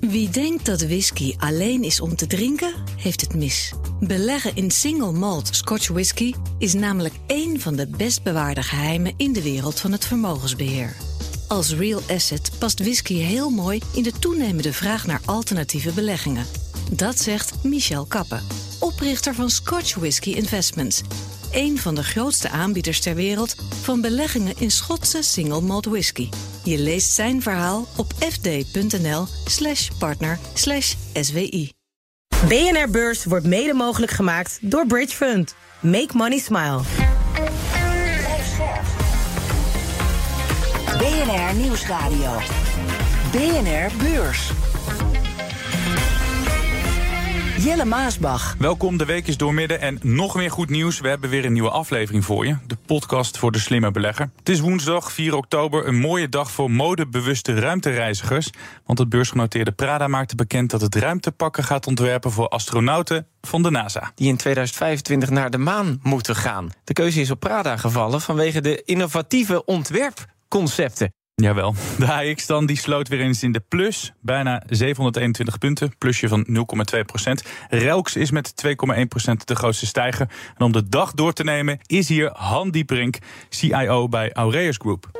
Wie denkt dat whisky alleen is om te drinken, heeft het mis. Beleggen in single malt Scotch whisky is namelijk één van de best bewaarde geheimen in de wereld van het vermogensbeheer. Als real asset past whisky heel mooi in de toenemende vraag naar alternatieve beleggingen. Dat zegt Michel Kappen, oprichter van Scotch Whisky Investments. Een van de grootste aanbieders ter wereld van beleggingen in Schotse single malt whisky. Je leest zijn verhaal op fd.nl/slash partner slash SWI. BNR Beurs wordt mede mogelijk gemaakt door Bridge Fund. Make money smile. BNR Nieuwsradio. BNR Beurs. Jelle Maasbach. Welkom, de week is doormidden en nog meer goed nieuws. We hebben weer een nieuwe aflevering voor je. De podcast voor de slimme belegger. Het is woensdag 4 oktober, een mooie dag voor modebewuste ruimtereizigers. Want het beursgenoteerde Prada maakte bekend dat het ruimtepakken gaat ontwerpen voor astronauten van de NASA. Die in 2025 naar de maan moeten gaan. De keuze is op Prada gevallen vanwege de innovatieve ontwerpconcepten. Jawel. De AX dan die sloot weer eens in de plus. Bijna 721 punten, plusje van 0,2 procent. Relks is met 2,1 procent de grootste stijger. En om de dag door te nemen is hier Han Dieperink, CIO bij Aureus Group.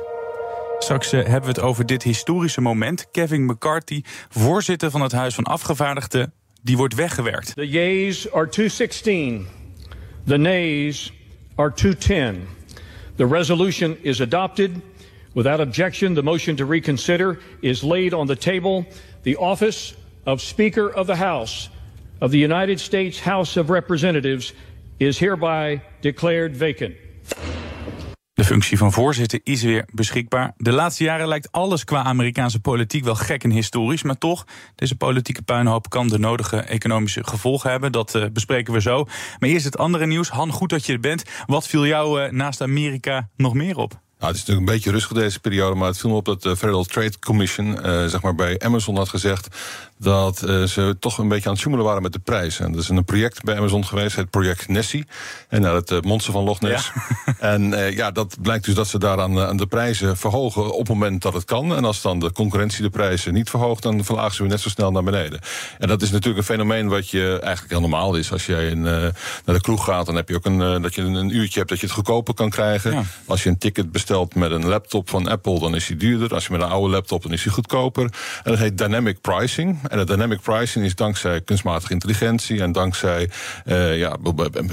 Straks eh, hebben we het over dit historische moment. Kevin McCarthy, voorzitter van het Huis van Afgevaardigden, die wordt weggewerkt. The yeas are 216. The nays are 210. The resolution is adopted. Without objection, the motion to reconsider is laid on the table. The office of Speaker of the House of the United States House of Representatives is hereby declared vacant. De functie van voorzitter is weer beschikbaar. De laatste jaren lijkt alles qua Amerikaanse politiek wel gek en historisch. Maar toch, deze politieke puinhoop kan de nodige economische gevolgen hebben. Dat uh, bespreken we zo. Maar eerst het andere nieuws. Han, goed dat je er bent. Wat viel jou uh, naast Amerika nog meer op? Nou, het is natuurlijk een beetje rustig deze periode, maar het viel me op dat de Federal Trade Commission uh, zeg maar bij Amazon had gezegd dat uh, ze toch een beetje aan het zoemelen waren met de prijs. En dat is een project bij Amazon geweest, het project Nessie. En naar het uh, monster van Loch Ness. Ja. en ja, dat blijkt dus dat ze daaraan aan de prijzen verhogen op het moment dat het kan. En als dan de concurrentie de prijzen niet verhoogt, dan verlagen ze weer net zo snel naar beneden. En dat is natuurlijk een fenomeen wat je eigenlijk heel normaal is. Als jij in, naar de kroeg gaat, dan heb je ook een, dat je een uurtje hebt dat je het goedkoper kan krijgen. Ja. Als je een ticket bestelt met een laptop van Apple, dan is die duurder. Als je met een oude laptop, dan is die goedkoper. En dat heet dynamic pricing. En het dynamic pricing is dankzij kunstmatige intelligentie en dankzij uh, ja,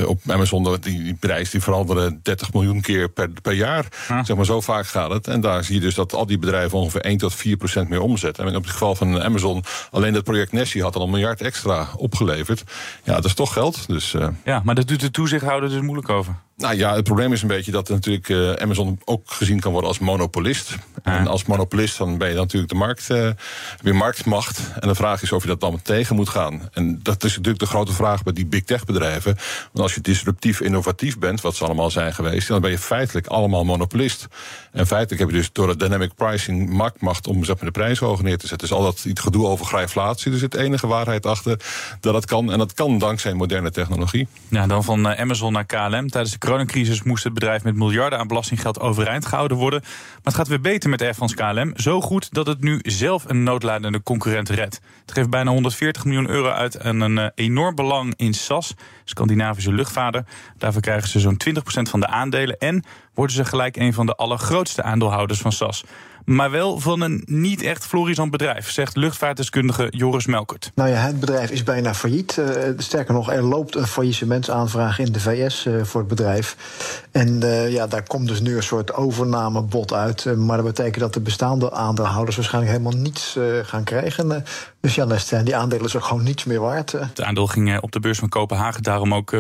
op Amazon die, die prijs die veranderen 30 miljoen keer per, per jaar. Ja. Zeg maar, zo vaak gaat het. En daar zie je dus dat al die bedrijven ongeveer 1 tot 4 procent meer omzetten. En op het geval van Amazon, alleen dat project Nessie had al een miljard extra opgeleverd. Ja, dat is toch geld. Dus, uh... Ja, maar dat doet de toezichthouder dus moeilijk over. Nou ja, het probleem is een beetje dat natuurlijk uh, Amazon ook gezien kan worden als monopolist. Ja. En als monopolist dan ben je dan natuurlijk de markt, uh, weer marktmacht. En de vraag is of je dat dan tegen moet gaan. En dat is natuurlijk de grote vraag bij die big tech bedrijven. Want als je disruptief innovatief bent, wat ze allemaal zijn geweest, dan ben je feitelijk allemaal monopolist. En feitelijk heb je dus door het dynamic pricing marktmacht om zeg maar, de prijs hoger neer te zetten. Dus al dat iets gedoe over grijflatie, er zit enige waarheid achter dat dat kan. En dat kan dankzij moderne technologie. Ja, dan van uh, Amazon naar KLM. Tijdens de coronacrisis moest het bedrijf met miljarden aan belastinggeld overeind gehouden worden. Maar het gaat weer beter met Air France KLM. Zo goed dat het nu zelf een noodlijdende concurrent redt. Het geeft bijna 140 miljoen euro uit en een uh, enorm belang in SAS, Scandinavische luchtvaarder. Daarvoor krijgen ze zo'n 20% van de aandelen en worden ze gelijk een van de allergrootste aandeelhouders van SAS maar wel van een niet echt florisant bedrijf, zegt luchtvaartdeskundige Joris Melkert. Nou ja, het bedrijf is bijna failliet. Uh, sterker nog, er loopt een faillissementsaanvraag in de VS uh, voor het bedrijf. En uh, ja, daar komt dus nu een soort overnamebod uit. maar dat betekent dat de bestaande aandeelhouders waarschijnlijk helemaal niets gaan krijgen. Dus ja, die aandelen is ook gewoon niets meer waard. Het aandeel ging op de beurs van Kopenhagen daarom ook 95%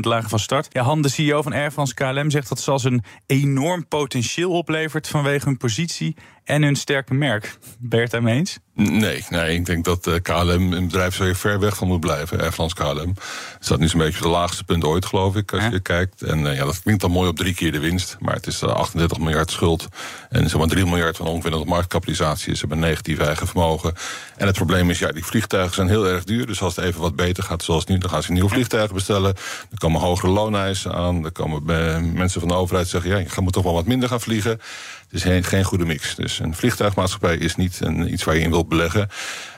lager van start. Ja, Han, de CEO van Air France KLM, zegt dat SAS een enorm potentieel oplevert vanwege hun positie en hun sterke merk. Ben je het daarmee eens? Nee, nee, ik denk dat uh, KLM een bedrijf zo ver weg van moet blijven. Air France KLM. Staat nu zo'n beetje op het laagste punt ooit, geloof ik, als ja. je kijkt. En uh, ja, dat klinkt dan mooi op drie keer de winst. Maar het is uh, 38 miljard schuld. En zomaar 3 miljard van ongeveer de marktkapitalisatie is. Ze hebben negatief eigen vermogen. En het probleem is, ja, die vliegtuigen zijn heel erg duur. Dus als het even wat beter gaat, zoals nu, dan gaan ze nieuwe vliegtuigen bestellen. Er komen hogere looneisen aan. Er komen mensen van de overheid zeggen, ja, je moet toch wel wat minder gaan vliegen. Het is geen, geen goede mix. Dus Een vliegtuigmaatschappij is niet een, iets waar je in wilt beleggen.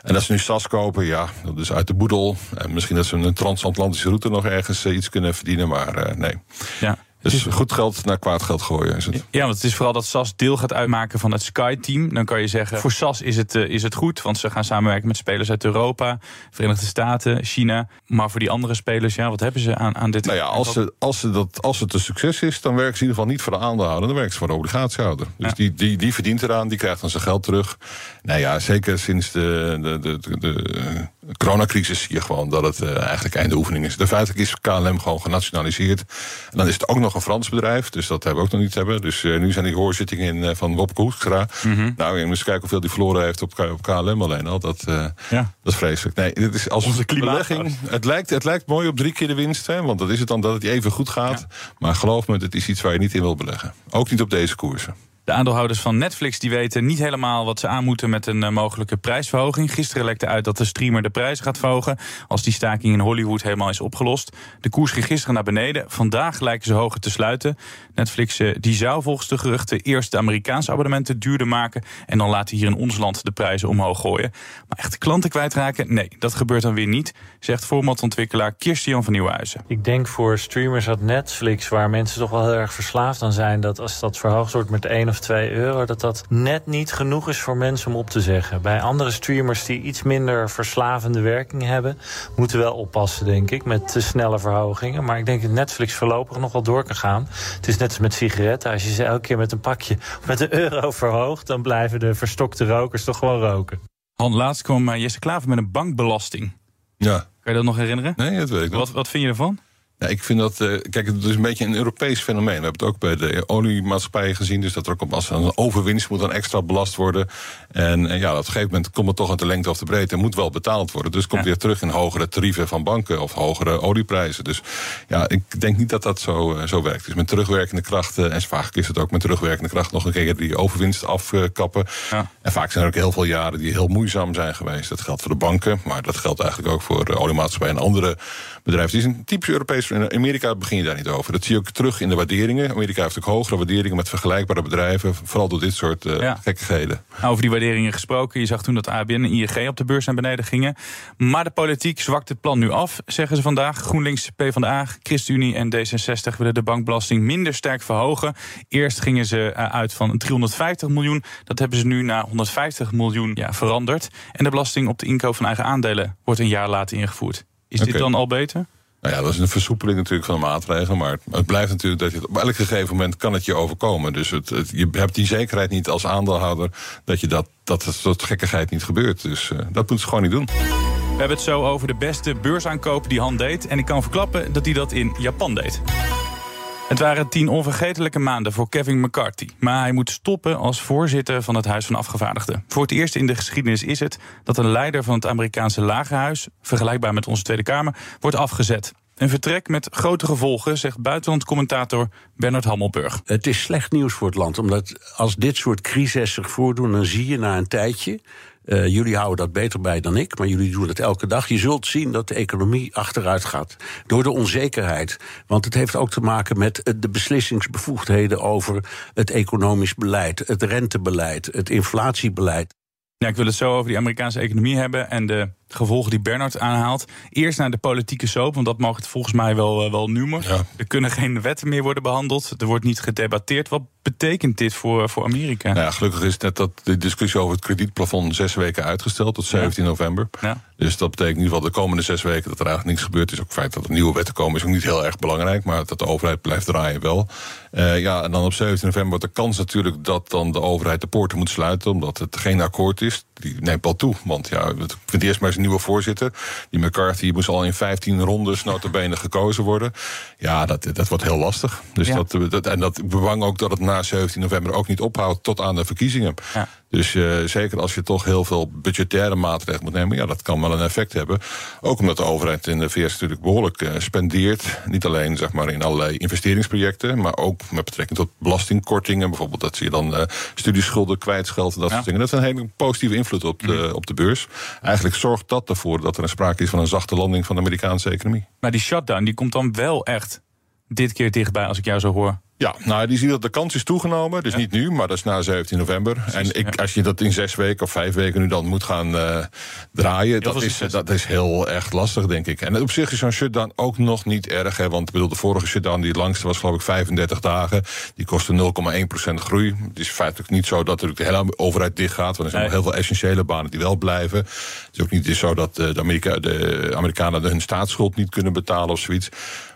En dat ze nu SAS kopen, ja, dat is uit de boedel. En misschien dat ze een transatlantische route nog ergens iets kunnen verdienen, maar nee. Ja. Dus goed geld naar kwaad geld gooien is het. Ja, want het is vooral dat SAS deel gaat uitmaken van het Sky-team. Dan kan je zeggen, voor SAS is het, is het goed... want ze gaan samenwerken met spelers uit Europa... Verenigde Staten, China. Maar voor die andere spelers, ja, wat hebben ze aan, aan dit? Nou ja, als, ze, als, ze dat, als het een succes is... dan werken ze in ieder geval niet voor de aandeelhouder... dan werken ze voor de obligatiehouder. Dus die, die, die verdient eraan, die krijgt dan zijn geld terug. Nou ja, zeker sinds de, de, de, de, de coronacrisis zie je gewoon dat het uh, eigenlijk einde oefening is. De feitelijk is KLM gewoon genationaliseerd. En dan is het ook nog een Frans bedrijf, dus dat hebben we ook nog niet hebben. Dus uh, nu zijn die hoorzittingen in, uh, van Wopke Hoekstra. Mm -hmm. Nou, je moet kijken hoeveel die verloren heeft op, op KLM alleen al. Dat, ja. dat is vreselijk. Nee, dit is als onze belegging. Het lijkt, het lijkt mooi op drie keer de winst, hè, want dat is het dan dat het even goed gaat. Ja. Maar geloof me, het is iets waar je niet in wil beleggen. Ook niet op deze koersen. De aandeelhouders van Netflix die weten niet helemaal wat ze aan moeten met een uh, mogelijke prijsverhoging. Gisteren lekte uit dat de streamer de prijs gaat verhogen als die staking in Hollywood helemaal is opgelost. De koers ging gisteren naar beneden. Vandaag lijken ze hoger te sluiten. Netflix uh, die zou volgens de geruchten eerst de Amerikaanse abonnementen duurder maken en dan laten hier in ons land de prijzen omhoog gooien. Maar echt klanten kwijtraken? Nee, dat gebeurt dan weer niet, zegt formatontwikkelaar Kirstian van Nieuwhuizen. Ik denk voor streamers als Netflix, waar mensen toch wel heel erg verslaafd aan zijn, dat als dat verhoogd wordt met 1 of 2 euro, dat dat net niet genoeg is voor mensen om op te zeggen. Bij andere streamers die iets minder verslavende werking hebben, moeten we wel oppassen, denk ik, met te snelle verhogingen. Maar ik denk dat Netflix voorlopig nog wel door kan gaan. Het is net als met sigaretten. Als je ze elke keer met een pakje of met een euro verhoogt, dan blijven de verstokte rokers toch gewoon roken. Han, laatst kwam uh, Jesse Klaver met een bankbelasting. Ja. Kan je dat nog herinneren? Nee, dat weet ik nog. Wat, wat vind je ervan? Ja, ik vind dat, uh, kijk, het is een beetje een Europees fenomeen. We hebben het ook bij de oliemaatschappijen gezien. Dus dat er ook als een overwinst moet dan extra belast worden. En, en ja, op een gegeven moment komt het toch aan de lengte of de breedte. en moet wel betaald worden. Dus het komt ja. weer terug in hogere tarieven van banken of hogere olieprijzen. Dus ja, ik denk niet dat dat zo, uh, zo werkt. Dus met terugwerkende krachten, en vaak is het ook met terugwerkende kracht nog een keer die overwinst afkappen. Ja. En vaak zijn er ook heel veel jaren die heel moeizaam zijn geweest. Dat geldt voor de banken, maar dat geldt eigenlijk ook voor de oliemaatschappijen en andere bedrijven. Het is een typisch Europees in Amerika begin je daar niet over. Dat zie je ook terug in de waarderingen. Amerika heeft ook hogere waarderingen met vergelijkbare bedrijven. Vooral door dit soort uh, ja. gekkigheden. Over die waarderingen gesproken. Je zag toen dat ABN en ING op de beurs naar beneden gingen. Maar de politiek zwakt het plan nu af, zeggen ze vandaag. GroenLinks, PvdA, ChristenUnie en D66 willen de bankbelasting minder sterk verhogen. Eerst gingen ze uit van 350 miljoen. Dat hebben ze nu naar 150 miljoen ja, veranderd. En de belasting op de inkoop van eigen aandelen wordt een jaar later ingevoerd. Is okay. dit dan al beter? Nou ja, dat is een versoepeling natuurlijk van de maatregelen. Maar het blijft natuurlijk dat je op elk gegeven moment kan het je overkomen. Dus het, je hebt die zekerheid niet als aandeelhouder dat je dat, dat soort gekkigheid niet gebeurt. Dus uh, dat moeten ze gewoon niet doen. We hebben het zo over de beste beursaankoop die Han deed. En ik kan verklappen dat hij dat in Japan deed. Het waren tien onvergetelijke maanden voor Kevin McCarthy. Maar hij moet stoppen als voorzitter van het Huis van Afgevaardigden. Voor het eerst in de geschiedenis is het dat een leider van het Amerikaanse Lagerhuis, vergelijkbaar met onze Tweede Kamer, wordt afgezet. Een vertrek met grote gevolgen, zegt buitenlandcommentator Bernard Hammelburg. Het is slecht nieuws voor het land, omdat als dit soort crises zich voordoen, dan zie je na een tijdje uh, jullie houden dat beter bij dan ik, maar jullie doen het elke dag. Je zult zien dat de economie achteruit gaat. Door de onzekerheid. Want het heeft ook te maken met de beslissingsbevoegdheden over het economisch beleid, het rentebeleid, het inflatiebeleid. Ja, ik wil het zo over die Amerikaanse economie hebben en de gevolgen die Bernard aanhaalt. Eerst naar de politieke soap, want dat mag het volgens mij wel, uh, wel noemen. Ja. Er kunnen geen wetten meer worden behandeld. Er wordt niet gedebatteerd. Wat betekent dit voor, voor Amerika? Nou ja, gelukkig is net dat de discussie over het kredietplafond zes weken uitgesteld tot 17 ja. november. Ja. Dus dat betekent in ieder geval de komende zes weken dat er eigenlijk niks gebeurt. is ook het feit dat er nieuwe wetten komen is ook niet heel erg belangrijk. Maar dat de overheid blijft draaien wel. Uh, ja, en dan op 17 november wordt de kans natuurlijk dat dan de overheid de poorten moet sluiten. Omdat het geen akkoord is. Die neemt wel toe. Want ja, vind eerst maar eens een nieuwe voorzitter. Die McCarthy moest al in 15 rondes notabene gekozen worden. Ja, dat, dat wordt heel lastig. Dus ja. dat, dat, en dat bang ook dat het na 17 november ook niet ophoudt tot aan de verkiezingen. Ja. Dus uh, zeker als je toch heel veel budgettaire maatregelen moet nemen, ja, dat kan wel een effect hebben. Ook omdat de overheid in de VS natuurlijk behoorlijk uh, spendeert. Niet alleen zeg maar, in allerlei investeringsprojecten, maar ook met betrekking tot belastingkortingen. Bijvoorbeeld dat ze je dan uh, studieschulden kwijtscheldt en dat ja. soort dingen. Dat heeft een hele positieve invloed op de, op de beurs. Eigenlijk zorgt dat ervoor dat er een sprake is van een zachte landing van de Amerikaanse economie. Maar die shutdown die komt dan wel echt dit keer dichtbij als ik jou zo hoor. Ja, nou, die ziet dat de kans is toegenomen. Dus niet nu, maar dat is na 17 november. en ik, als je dat in zes weken of vijf weken nu dan moet gaan uh, draaien... Dat is, dat is heel erg lastig, denk ik. En op zich is zo'n shutdown ook nog niet erg. Hè, want bedoel, de vorige shutdown, die langste was geloof ik 35 dagen. Die kostte 0,1% groei. Het is feitelijk niet zo dat er de hele overheid dicht gaat. Want er zijn nog heel veel essentiële banen die wel blijven. Het is ook niet zo dat de, Amerika, de Amerikanen hun staatsschuld niet kunnen betalen of zoiets.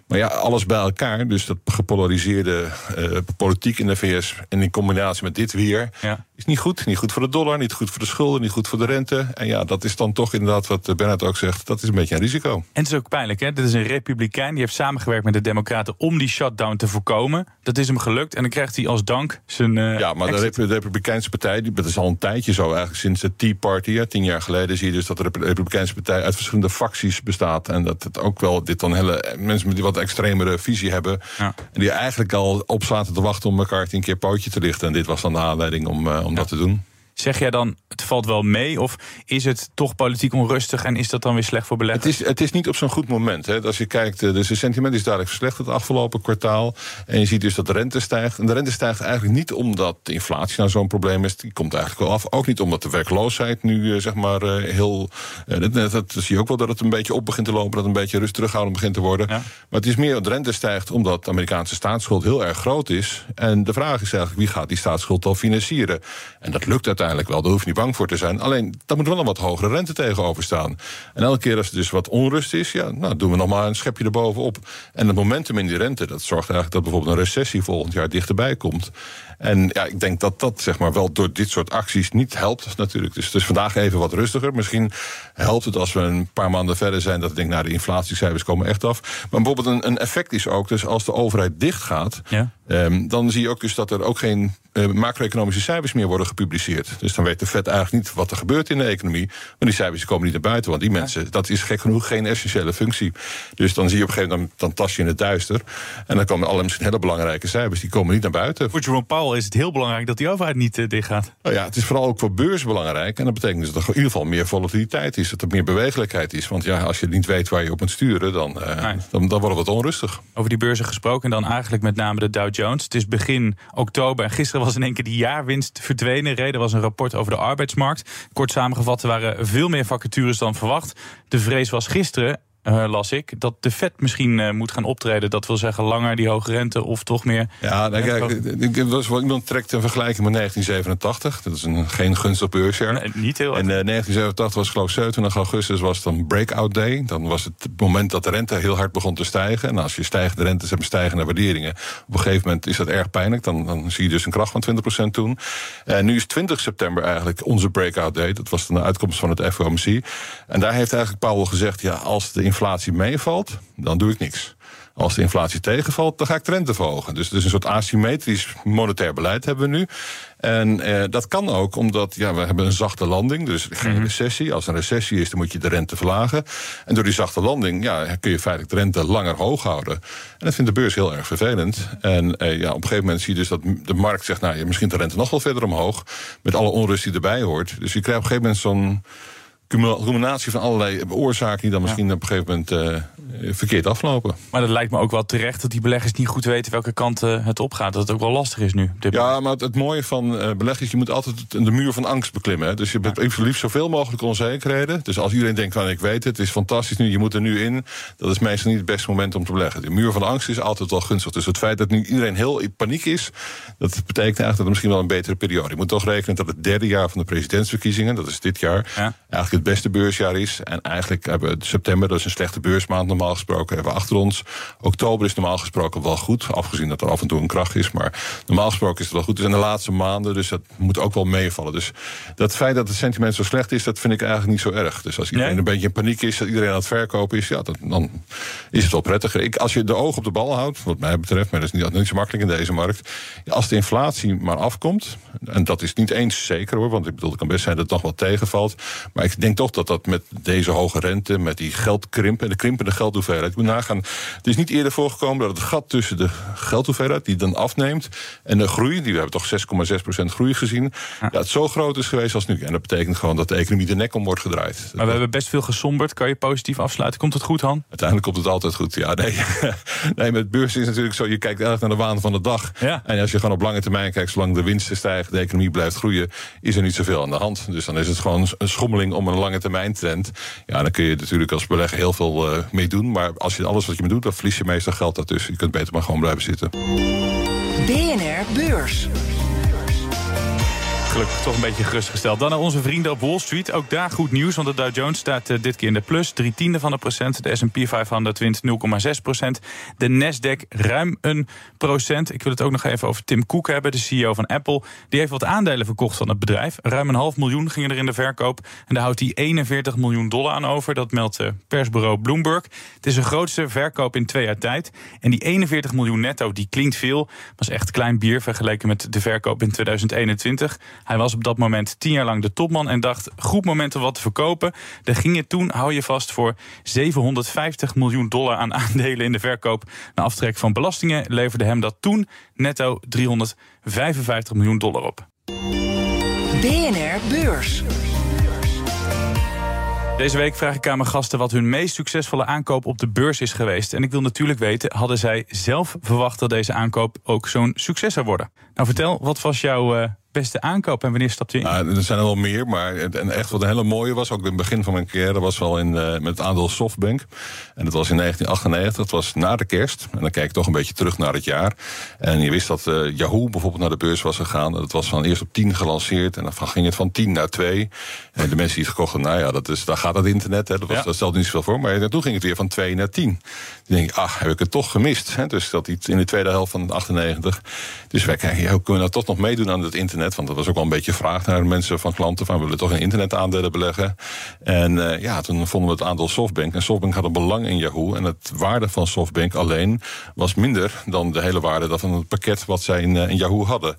Maar ja, alles bij elkaar, dus dat gepolariseerde uh, politiek in de VS... en in combinatie met dit weer, ja. Is niet goed. Niet goed voor de dollar, niet goed voor de schulden, niet goed voor de rente. En ja, dat is dan toch inderdaad wat Bernard ook zegt... dat is een beetje een risico. En het is ook pijnlijk, hè? Dit is een republikein, die heeft samengewerkt met de democraten... om die shutdown te voorkomen. Dat is hem gelukt en dan krijgt hij als dank zijn uh, Ja, maar de, de, Republikeinse partij, dat is al een tijdje zo eigenlijk... sinds de Tea Party, ja, tien jaar geleden... zie je dus dat de Republikeinse partij uit verschillende facties bestaat... en dat het ook wel dit dan hele... mensen met die wat extremere visie hebben. Ja. En die eigenlijk al op zaten te wachten om elkaar tien keer pootje te lichten. En dit was dan de aanleiding om, uh, om dat te doen. Zeg jij dan, het valt wel mee? Of is het toch politiek onrustig en is dat dan weer slecht voor beleggers? Het is, het is niet op zo'n goed moment. Hè. Als je kijkt, eh, dus het sentiment is dadelijk verslechterd het afgelopen kwartaal. En je ziet dus dat de rente stijgt. En de rente stijgt eigenlijk niet omdat de inflatie nou zo'n probleem is. Die komt eigenlijk wel af. Ook niet omdat de werkloosheid nu eh, zeg maar eh, heel... Dat, dat, zie je ook wel dat het een beetje op begint te lopen. Dat het een beetje rust terughoudend begint te worden. Maar het is meer dat de rente stijgt omdat de Amerikaanse staatsschuld heel erg groot is. En de vraag is eigenlijk, wie gaat die staatsschuld dan financieren? En dat lukt uiteindelijk uiteindelijk wel. Daar hoef je niet bang voor te zijn. Alleen, daar moet wel een wat hogere rente tegenover staan. En elke keer als er dus wat onrust is, ja, nou, doen we nog maar een schepje erbovenop. En het momentum in die rente, dat zorgt eigenlijk dat bijvoorbeeld een recessie volgend jaar dichterbij komt. En ja, ik denk dat dat zeg maar wel door dit soort acties niet helpt natuurlijk. Dus het is vandaag even wat rustiger. Misschien helpt het als we een paar maanden verder zijn... dat ik denk, nou, de inflatiecijfers komen echt af. Maar bijvoorbeeld een, een effect is ook, dus als de overheid dicht gaat... Ja. Um, dan zie je ook dus dat er ook geen uh, macro-economische cijfers meer worden gepubliceerd. Dus dan weet de Fed eigenlijk niet wat er gebeurt in de economie. Maar die cijfers komen niet naar buiten, want die mensen, dat is gek genoeg geen essentiële functie. Dus dan zie je op een gegeven moment, dan, tas je in het duister. En dan komen alle misschien hele belangrijke cijfers, die komen niet naar buiten. Voor Jerome Powell is het heel belangrijk dat die overheid niet uh, dicht gaat. Nou ja, het is vooral ook voor beurs belangrijk. En dat betekent dus dat er in ieder geval meer volatiliteit is, dat er meer bewegelijkheid is. Want ja, als je niet weet waar je op moet sturen, dan, uh, dan, dan wordt het wat onrustig. Over die beurzen gesproken, dan eigenlijk met name de Dow Jones. Het is begin oktober en gisteren was in één keer die jaarwinst verdwenen. Reden was een rapport over de arbeidsmarkt. Kort samengevat, er waren veel meer vacatures dan verwacht. De vrees was gisteren uh, las ik, dat de Fed misschien uh, moet gaan optreden. Dat wil zeggen langer die hoge rente of toch meer... Ja, nou, kijk, ik, was, iemand trekt een vergelijking met 1987. Dat is een, geen gunstig beursjaar. Nee, niet heel En uh, 1987 was geloof ik 27 augustus was dan breakout day. Dan was het, het moment dat de rente heel hard begon te stijgen. En als je stijgende rentes hebt stijgende waarderingen... op een gegeven moment is dat erg pijnlijk. Dan, dan zie je dus een kracht van 20% toen. En nu is 20 september eigenlijk onze breakout day. Dat was dan de uitkomst van het FOMC. En daar heeft eigenlijk Powell gezegd... ja, als de inflatie meevalt, dan doe ik niks. Als de inflatie tegenvalt, dan ga ik de rente verhogen. Dus het is een soort asymmetrisch monetair beleid hebben we nu. En eh, dat kan ook omdat ja, we hebben een zachte landing, dus geen mm recessie. Als er een recessie is, dan moet je de rente verlagen. En door die zachte landing ja, kun je feitelijk de rente langer hoog houden. En dat vindt de beurs heel erg vervelend. En eh, ja, op een gegeven moment zie je dus dat de markt zegt... nou, ja, misschien de rente nog wel verder omhoog, met alle onrust die erbij hoort. Dus je krijgt op een gegeven moment zo'n combinatie van allerlei oorzaken die dan misschien op een gegeven moment uh, verkeerd aflopen. Maar dat lijkt me ook wel terecht dat die beleggers niet goed weten welke kant uh, het opgaat. Dat het ook wel lastig is nu. Ja, maar het, het, mooie van uh, beleggers, je moet altijd de muur van angst beklimmen. Hè. Dus je hebt ja. liefst zoveel mogelijk onzekerheden. Dus als iedereen denkt van ik weet het, het is fantastisch nu, je moet er nu in. Dat is meestal niet het beste moment om te beleggen. De muur van angst is altijd wel gunstig. Dus het feit dat nu iedereen heel in paniek is, dat betekent eigenlijk dat er misschien wel een betere periode. Je moet toch rekenen dat het derde jaar van de presidentsverkiezingen, dat is dit jaar, ja. eigenlijk het beste beursjaar is. En eigenlijk hebben we september, dat is een slechte beursmaand normaal gesproken, hebben we achter ons. Oktober is normaal gesproken wel goed, afgezien dat er af en toe een kracht is. Maar normaal gesproken is het wel goed. Is in de laatste maanden, dus dat moet ook wel meevallen. Dus dat feit dat het sentiment zo slecht is, dat vind ik eigenlijk niet zo erg. Dus als iedereen nee. een beetje in paniek is, dat iedereen aan het verkopen is, ja, dat, dan is het wel prettiger. Ik, als je de oog op de bal houdt, wat mij betreft, maar dat is niet, niet zo makkelijk in deze markt. Als de inflatie maar afkomt, en dat is niet eens zeker hoor, want ik bedoel, het kan best zijn dat het nog wel tegenvalt. Maar ik denk toch dat dat met deze hoge rente, met die geldkrimp en de krimpende geldhoeveelheid. Je moet nagaan, het is niet eerder voorgekomen dat het gat tussen de geldhoeveelheid, die dan afneemt, en de groei, die we hebben toch 6,6% groei gezien, ja. het zo groot is geweest als nu. En dat betekent gewoon dat de economie de nek om wordt gedraaid. Maar we hebben best veel gesomberd. Kan je positief afsluiten? Komt het goed, Han? Uiteindelijk komt het altijd goed. Ja, nee. nee, met beurs is natuurlijk zo, je kijkt erg naar de waan van de dag. Ja. En als je gewoon op lange termijn kijkt, zolang de winsten stijgen, de economie blijft groeien, is er niet zoveel aan de hand. Dus dan is het gewoon een schommeling om een lange termijn trend. Ja, dan kun je natuurlijk als belegger heel veel uh, mee doen. Maar als je alles wat je me doet, dan verlies je meestal geld daartussen. Je kunt beter maar gewoon blijven zitten. BNR Beurs toch een beetje gerustgesteld. Dan naar onze vrienden op Wall Street. Ook daar goed nieuws, want de Dow Jones staat uh, dit keer in de plus. Drie tiende van de procent. De S&P 500 wint 0,6 procent. De Nasdaq ruim een procent. Ik wil het ook nog even over Tim Cook hebben, de CEO van Apple. Die heeft wat aandelen verkocht van het bedrijf. Ruim een half miljoen gingen er in de verkoop. En daar houdt hij 41 miljoen dollar aan over. Dat meldt uh, persbureau Bloomberg. Het is de grootste verkoop in twee jaar tijd. En die 41 miljoen netto, die klinkt veel. Was echt klein bier vergeleken met de verkoop in 2021. Hij was op dat moment tien jaar lang de topman en dacht: goed moment om wat te verkopen. Er ging je toen, hou je vast, voor 750 miljoen dollar aan aandelen in de verkoop. Na aftrek van belastingen leverde hem dat toen netto 355 miljoen dollar op. BNR Beurs. Deze week vraag ik aan mijn gasten wat hun meest succesvolle aankoop op de beurs is geweest. En ik wil natuurlijk weten, hadden zij zelf verwacht dat deze aankoop ook zo'n succes zou worden? Nou, vertel, wat was jouw uh, beste aankoop en wanneer stapte je in? Nou, er zijn er wel meer, maar en echt wat een hele mooie was, ook in het begin van mijn carrière, was wel in, uh, met het aandeel Softbank. En dat was in 1998, dat was na de kerst. En dan kijk ik toch een beetje terug naar het jaar. En je wist dat uh, Yahoo bijvoorbeeld naar de beurs was gegaan. Dat was van eerst op 10 gelanceerd en dan ging het van 10 naar 2. En de mensen die het gekocht hadden, nou ja, dat is, daar gaat het internet, hè, dat, was, ja. dat stelde niet zoveel voor. Maar toen ging het weer van 2 naar 10. Dan denk ik, ach, heb ik het toch gemist. Hè? Dus dat iets in de tweede helft van 98. Dus wij kijken, hoe kunnen we nou toch nog meedoen aan het internet? Want dat was ook wel een beetje vraag naar mensen van klanten. Van we willen toch in internetaandelen beleggen. En uh, ja, toen vonden we het aandeel Softbank. En Softbank had een belang in Yahoo. En het waarde van Softbank alleen was minder dan de hele waarde van het pakket wat zij in, uh, in Yahoo hadden.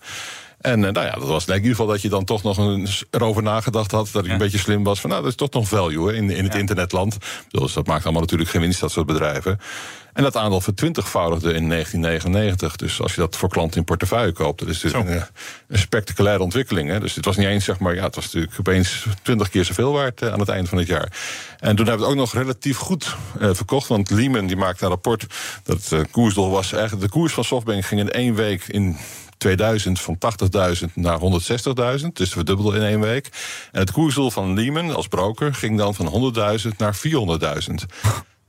En uh, nou ja, dat was in ieder geval dat je dan toch nog een, erover nagedacht had. Dat ik ja. een beetje slim was. Van nou, dat is toch nog value hè, in, in het ja. internetland. Dus dat maakt allemaal natuurlijk geen winst, dat soort bedrijven. En dat aandeel vertwintigvoudigde in 1999. Dus als je dat voor klanten in portefeuille koopt, dat is natuurlijk een, een, spectaculaire ontwikkeling. Hè. Dus het was niet eens, zeg maar, ja, het was natuurlijk opeens twintig keer zoveel waard uh, aan het eind van het jaar. En toen hebben we het ook nog relatief goed verkocht. Want Lehman die maakte een rapport dat uh, koersdoel was. Eigenlijk de koers van Softbank ging in één week in 2000 van 80.000 naar 160.000. Dus verdubbelde in één week. En het koersdoel van Lehman als broker ging dan van 100.000 naar 400.000.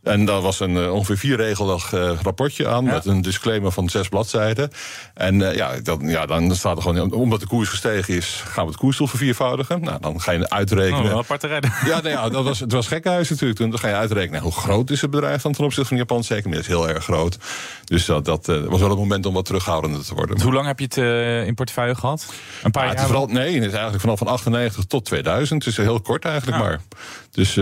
En daar was een uh, ongeveer vierregelig uh, rapportje aan ja. met een disclaimer van zes bladzijden. En uh, ja, dan, ja, dan staat er gewoon, omdat de koers gestegen is, gaan we het koersdoel verviervoudigen. Nou, dan ga je uitrekenen. Oh, aparte. Ja, nee, ja, dat was, het was gekhuis natuurlijk. Toen dan ga je uitrekenen hoe groot is het bedrijf dan ten opzichte van economie. Dat is heel erg groot. Dus dat, dat was wel het moment om wat terughoudender te worden. Hoe lang heb je het in portefeuille gehad? Een paar ja, jaar? Vooral, nee, het is eigenlijk vanaf van 98 tot 2000. Dus heel kort eigenlijk ja. maar. Dus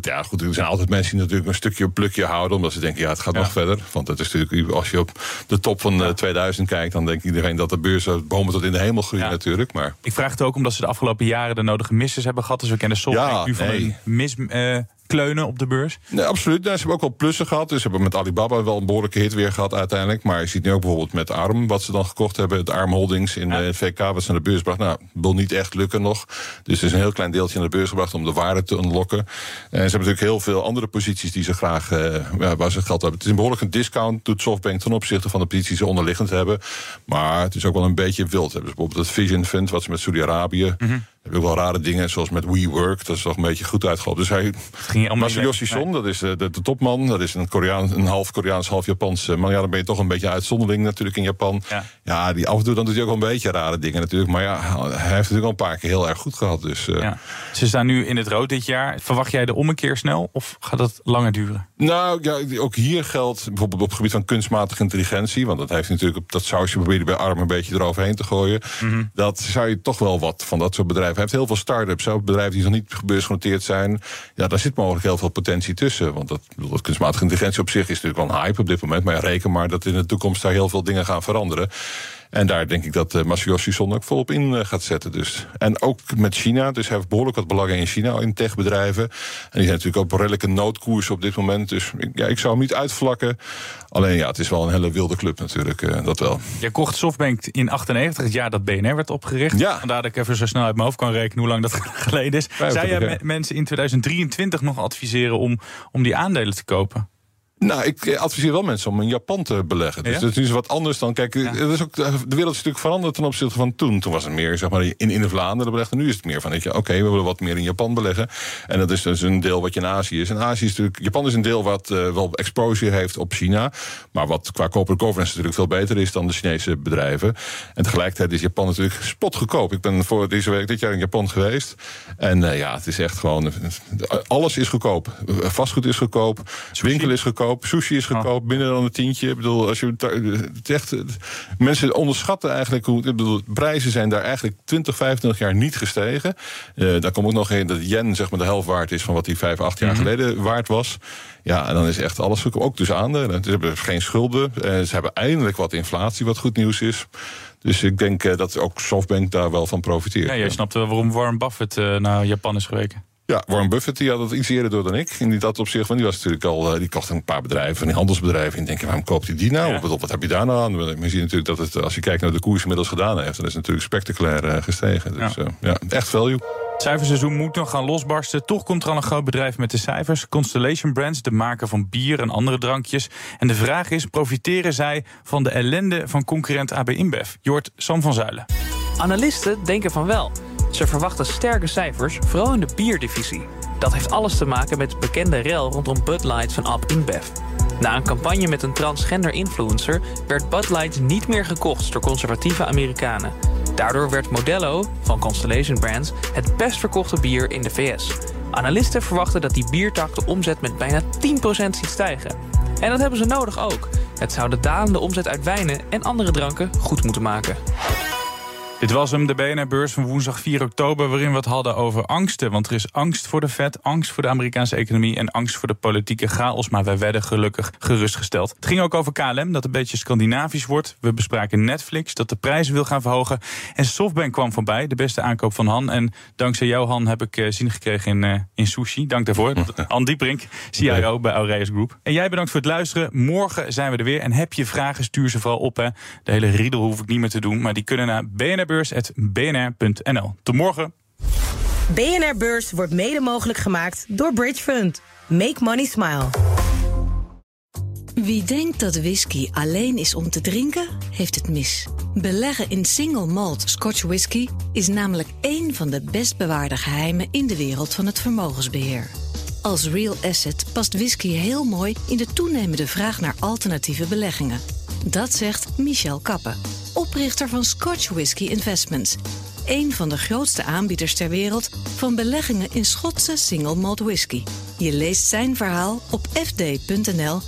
ja, goed, er zijn altijd mensen die natuurlijk een stukje een plukje houden. Omdat ze denken, ja, het gaat ja. nog verder. Want het is natuurlijk, als je op de top van ja. 2000 kijkt... dan denkt iedereen dat de beurs bomen tot in de hemel groeien ja. natuurlijk. Maar... Ik vraag het ook omdat ze de afgelopen jaren de nodige misses hebben gehad. Dus we kennen soms ja, nu van nee. een mis... Uh, kleunen op de beurs? Nee, absoluut. Ze hebben ook wel plussen gehad. Dus ze hebben met Alibaba wel een behoorlijke hit weer gehad uiteindelijk. Maar je ziet nu ook bijvoorbeeld met ARM, wat ze dan gekocht hebben. Het ARM Holdings in ja. de VK, wat ze naar de beurs bracht. Nou, wil niet echt lukken nog. Dus er is een heel klein deeltje naar de beurs gebracht om de waarde te unlocken. En ze hebben natuurlijk heel veel andere posities die ze graag, uh, waar ze geld hebben. Het is een behoorlijk een discount, doet Softbank ten opzichte van de posities die ze onderliggend hebben. Maar het is ook wel een beetje wild. Hebben ze bijvoorbeeld het Vision Fund, wat ze met Saudi-Arabië... Mm -hmm heb ook wel rare dingen, zoals met WeWork. Dat is toch een beetje goed uitgelopen. Dus hij, Masayoshi Son, dat is de, de, topman. Dat is een, Koreaan, een half Koreaans, half Japans. Maar ja, dan ben je toch een beetje uitzondering natuurlijk in Japan. Ja. ja, die af en toe dan doet hij ook wel een beetje rare dingen natuurlijk. Maar ja, hij heeft natuurlijk al een paar keer heel erg goed gehad. Dus, uh, ja. Ze staan nu in het rood dit jaar. Verwacht jij de ommekeer snel of gaat dat langer duren? Nou, ja, ook hier geldt bijvoorbeeld op het gebied van kunstmatige intelligentie. Want dat heeft natuurlijk dat sausje proberen bij arm een beetje eroverheen te gooien. Mm -hmm. Dat zou je toch wel wat van dat soort bedrijven. Hij heeft heel veel start-ups, ook bedrijven die nog niet beursgenoteerd zijn. Ja, daar zit mogelijk heel veel potentie tussen. Want dat, dat kunstmatige intelligentie op zich is natuurlijk wel een hype op dit moment. Maar ja, reken maar dat in de toekomst daar heel veel dingen gaan veranderen. En daar denk ik dat uh, Masayoshi Son ook volop in uh, gaat zetten. Dus. En ook met China. Dus hij heeft behoorlijk wat belangen in China, in techbedrijven. En die zijn natuurlijk ook redelijke noodkoers op dit moment. Dus ik, ja, ik zou hem niet uitvlakken. Alleen ja, het is wel een hele wilde club natuurlijk, uh, dat wel. Je kocht Softbank in 98, het jaar dat BNR werd opgericht. Ja. Vandaar dat ik even zo snel uit mijn hoofd kan rekenen hoe lang dat geleden is. Zou me mensen in 2023 nog adviseren om, om die aandelen te kopen? Nou, ik adviseer wel mensen om in Japan te beleggen. Dus ja? dat is wat anders dan. Kijk, ja. is ook, de wereld is natuurlijk veranderd ten opzichte van toen. Toen was het meer, zeg maar, in, in Vlaanderen beleggen. Nu is het meer van, oké, we willen wat meer in Japan beleggen. En dat is dus een deel wat je in Azië is. En Azië is natuurlijk, Japan is een deel wat uh, wel exposure heeft op China. Maar wat qua corporate governance natuurlijk veel beter is dan de Chinese bedrijven. En tegelijkertijd is Japan natuurlijk spotgekoop. Ik ben voor deze week dit jaar in Japan geweest. En uh, ja, het is echt gewoon, alles is goedkoop. Vastgoed is goedkoop, winkel is goedkoop. Sushi is goedkoop, oh. minder dan een tientje. Ik bedoel, als je het echt, mensen onderschatten eigenlijk hoe. Ik bedoel, prijzen zijn daar eigenlijk 20, 25 jaar niet gestegen. Uh, daar komt ook nog in dat yen zeg maar de helft waard is van wat die 5, 8 jaar mm -hmm. geleden waard was. Ja, en dan is echt alles goedkoop. Ook dus aandelen. Ze hebben geen schulden. Uh, ze hebben eindelijk wat inflatie, wat goed nieuws is. Dus ik denk uh, dat ook Softbank daar wel van profiteert. Ja, jij snapt waarom Warren Buffett naar Japan is geweken. Ja, Warren Buffett die had het iets eerder door dan ik. In dat opzicht, want die was natuurlijk al, die kocht een paar bedrijven, die handelsbedrijven. En denk je, waarom koopt hij die nou? Ja. Wat, wat heb je daar nou aan? We zien natuurlijk dat het, als je kijkt naar de koers inmiddels gedaan heeft, dan is het natuurlijk spectaculair uh, gestegen. Dus ja. Uh, ja, echt value. Het cijferseizoen moet nog gaan losbarsten. Toch komt er al een groot bedrijf met de cijfers. Constellation Brands, de maker van bier en andere drankjes. En de vraag is, profiteren zij van de ellende van concurrent AB InBev? Jort Sam van Zuilen. Analisten denken van wel. Ze verwachten sterke cijfers, vooral in de bierdivisie. Dat heeft alles te maken met het bekende rel rondom Bud Light van Ab InBev. Na een campagne met een transgender influencer werd Bud Light niet meer gekocht door conservatieve Amerikanen. Daardoor werd Modelo van Constellation Brands het best verkochte bier in de VS. Analisten verwachten dat die biertak de omzet met bijna 10% ziet stijgen. En dat hebben ze nodig ook. Het zou de dalende omzet uit wijnen en andere dranken goed moeten maken. Dit was hem, de BNR-beurs van woensdag 4 oktober... waarin we het hadden over angsten. Want er is angst voor de Fed, angst voor de Amerikaanse economie... en angst voor de politieke chaos. Maar wij werden gelukkig gerustgesteld. Het ging ook over KLM, dat een beetje Scandinavisch wordt. We bespraken Netflix, dat de prijzen wil gaan verhogen. En Softbank kwam voorbij, de beste aankoop van Han. En dankzij jou, Han, heb ik uh, zin gekregen in, uh, in sushi. Dank daarvoor. Han Dieprink, CIO bij Aureus Group. En jij bedankt voor het luisteren. Morgen zijn we er weer. En heb je vragen, stuur ze vooral op. Hè. De hele riedel hoef ik niet meer te doen. Maar die kunnen naar BNR beurs.bnr.nl. Tot morgen. BNR Beurs wordt mede mogelijk gemaakt door Bridge Fund. Make money smile. Wie denkt dat whisky alleen is om te drinken, heeft het mis. Beleggen in single malt Scotch whisky is namelijk één van de best bewaarde geheimen in de wereld van het vermogensbeheer. Als real asset past whisky heel mooi in de toenemende vraag naar alternatieve beleggingen. Dat zegt Michel Kappen, oprichter van Scotch Whisky Investments. Een van de grootste aanbieders ter wereld van beleggingen in Schotse single malt whisky. Je leest zijn verhaal op fd.nl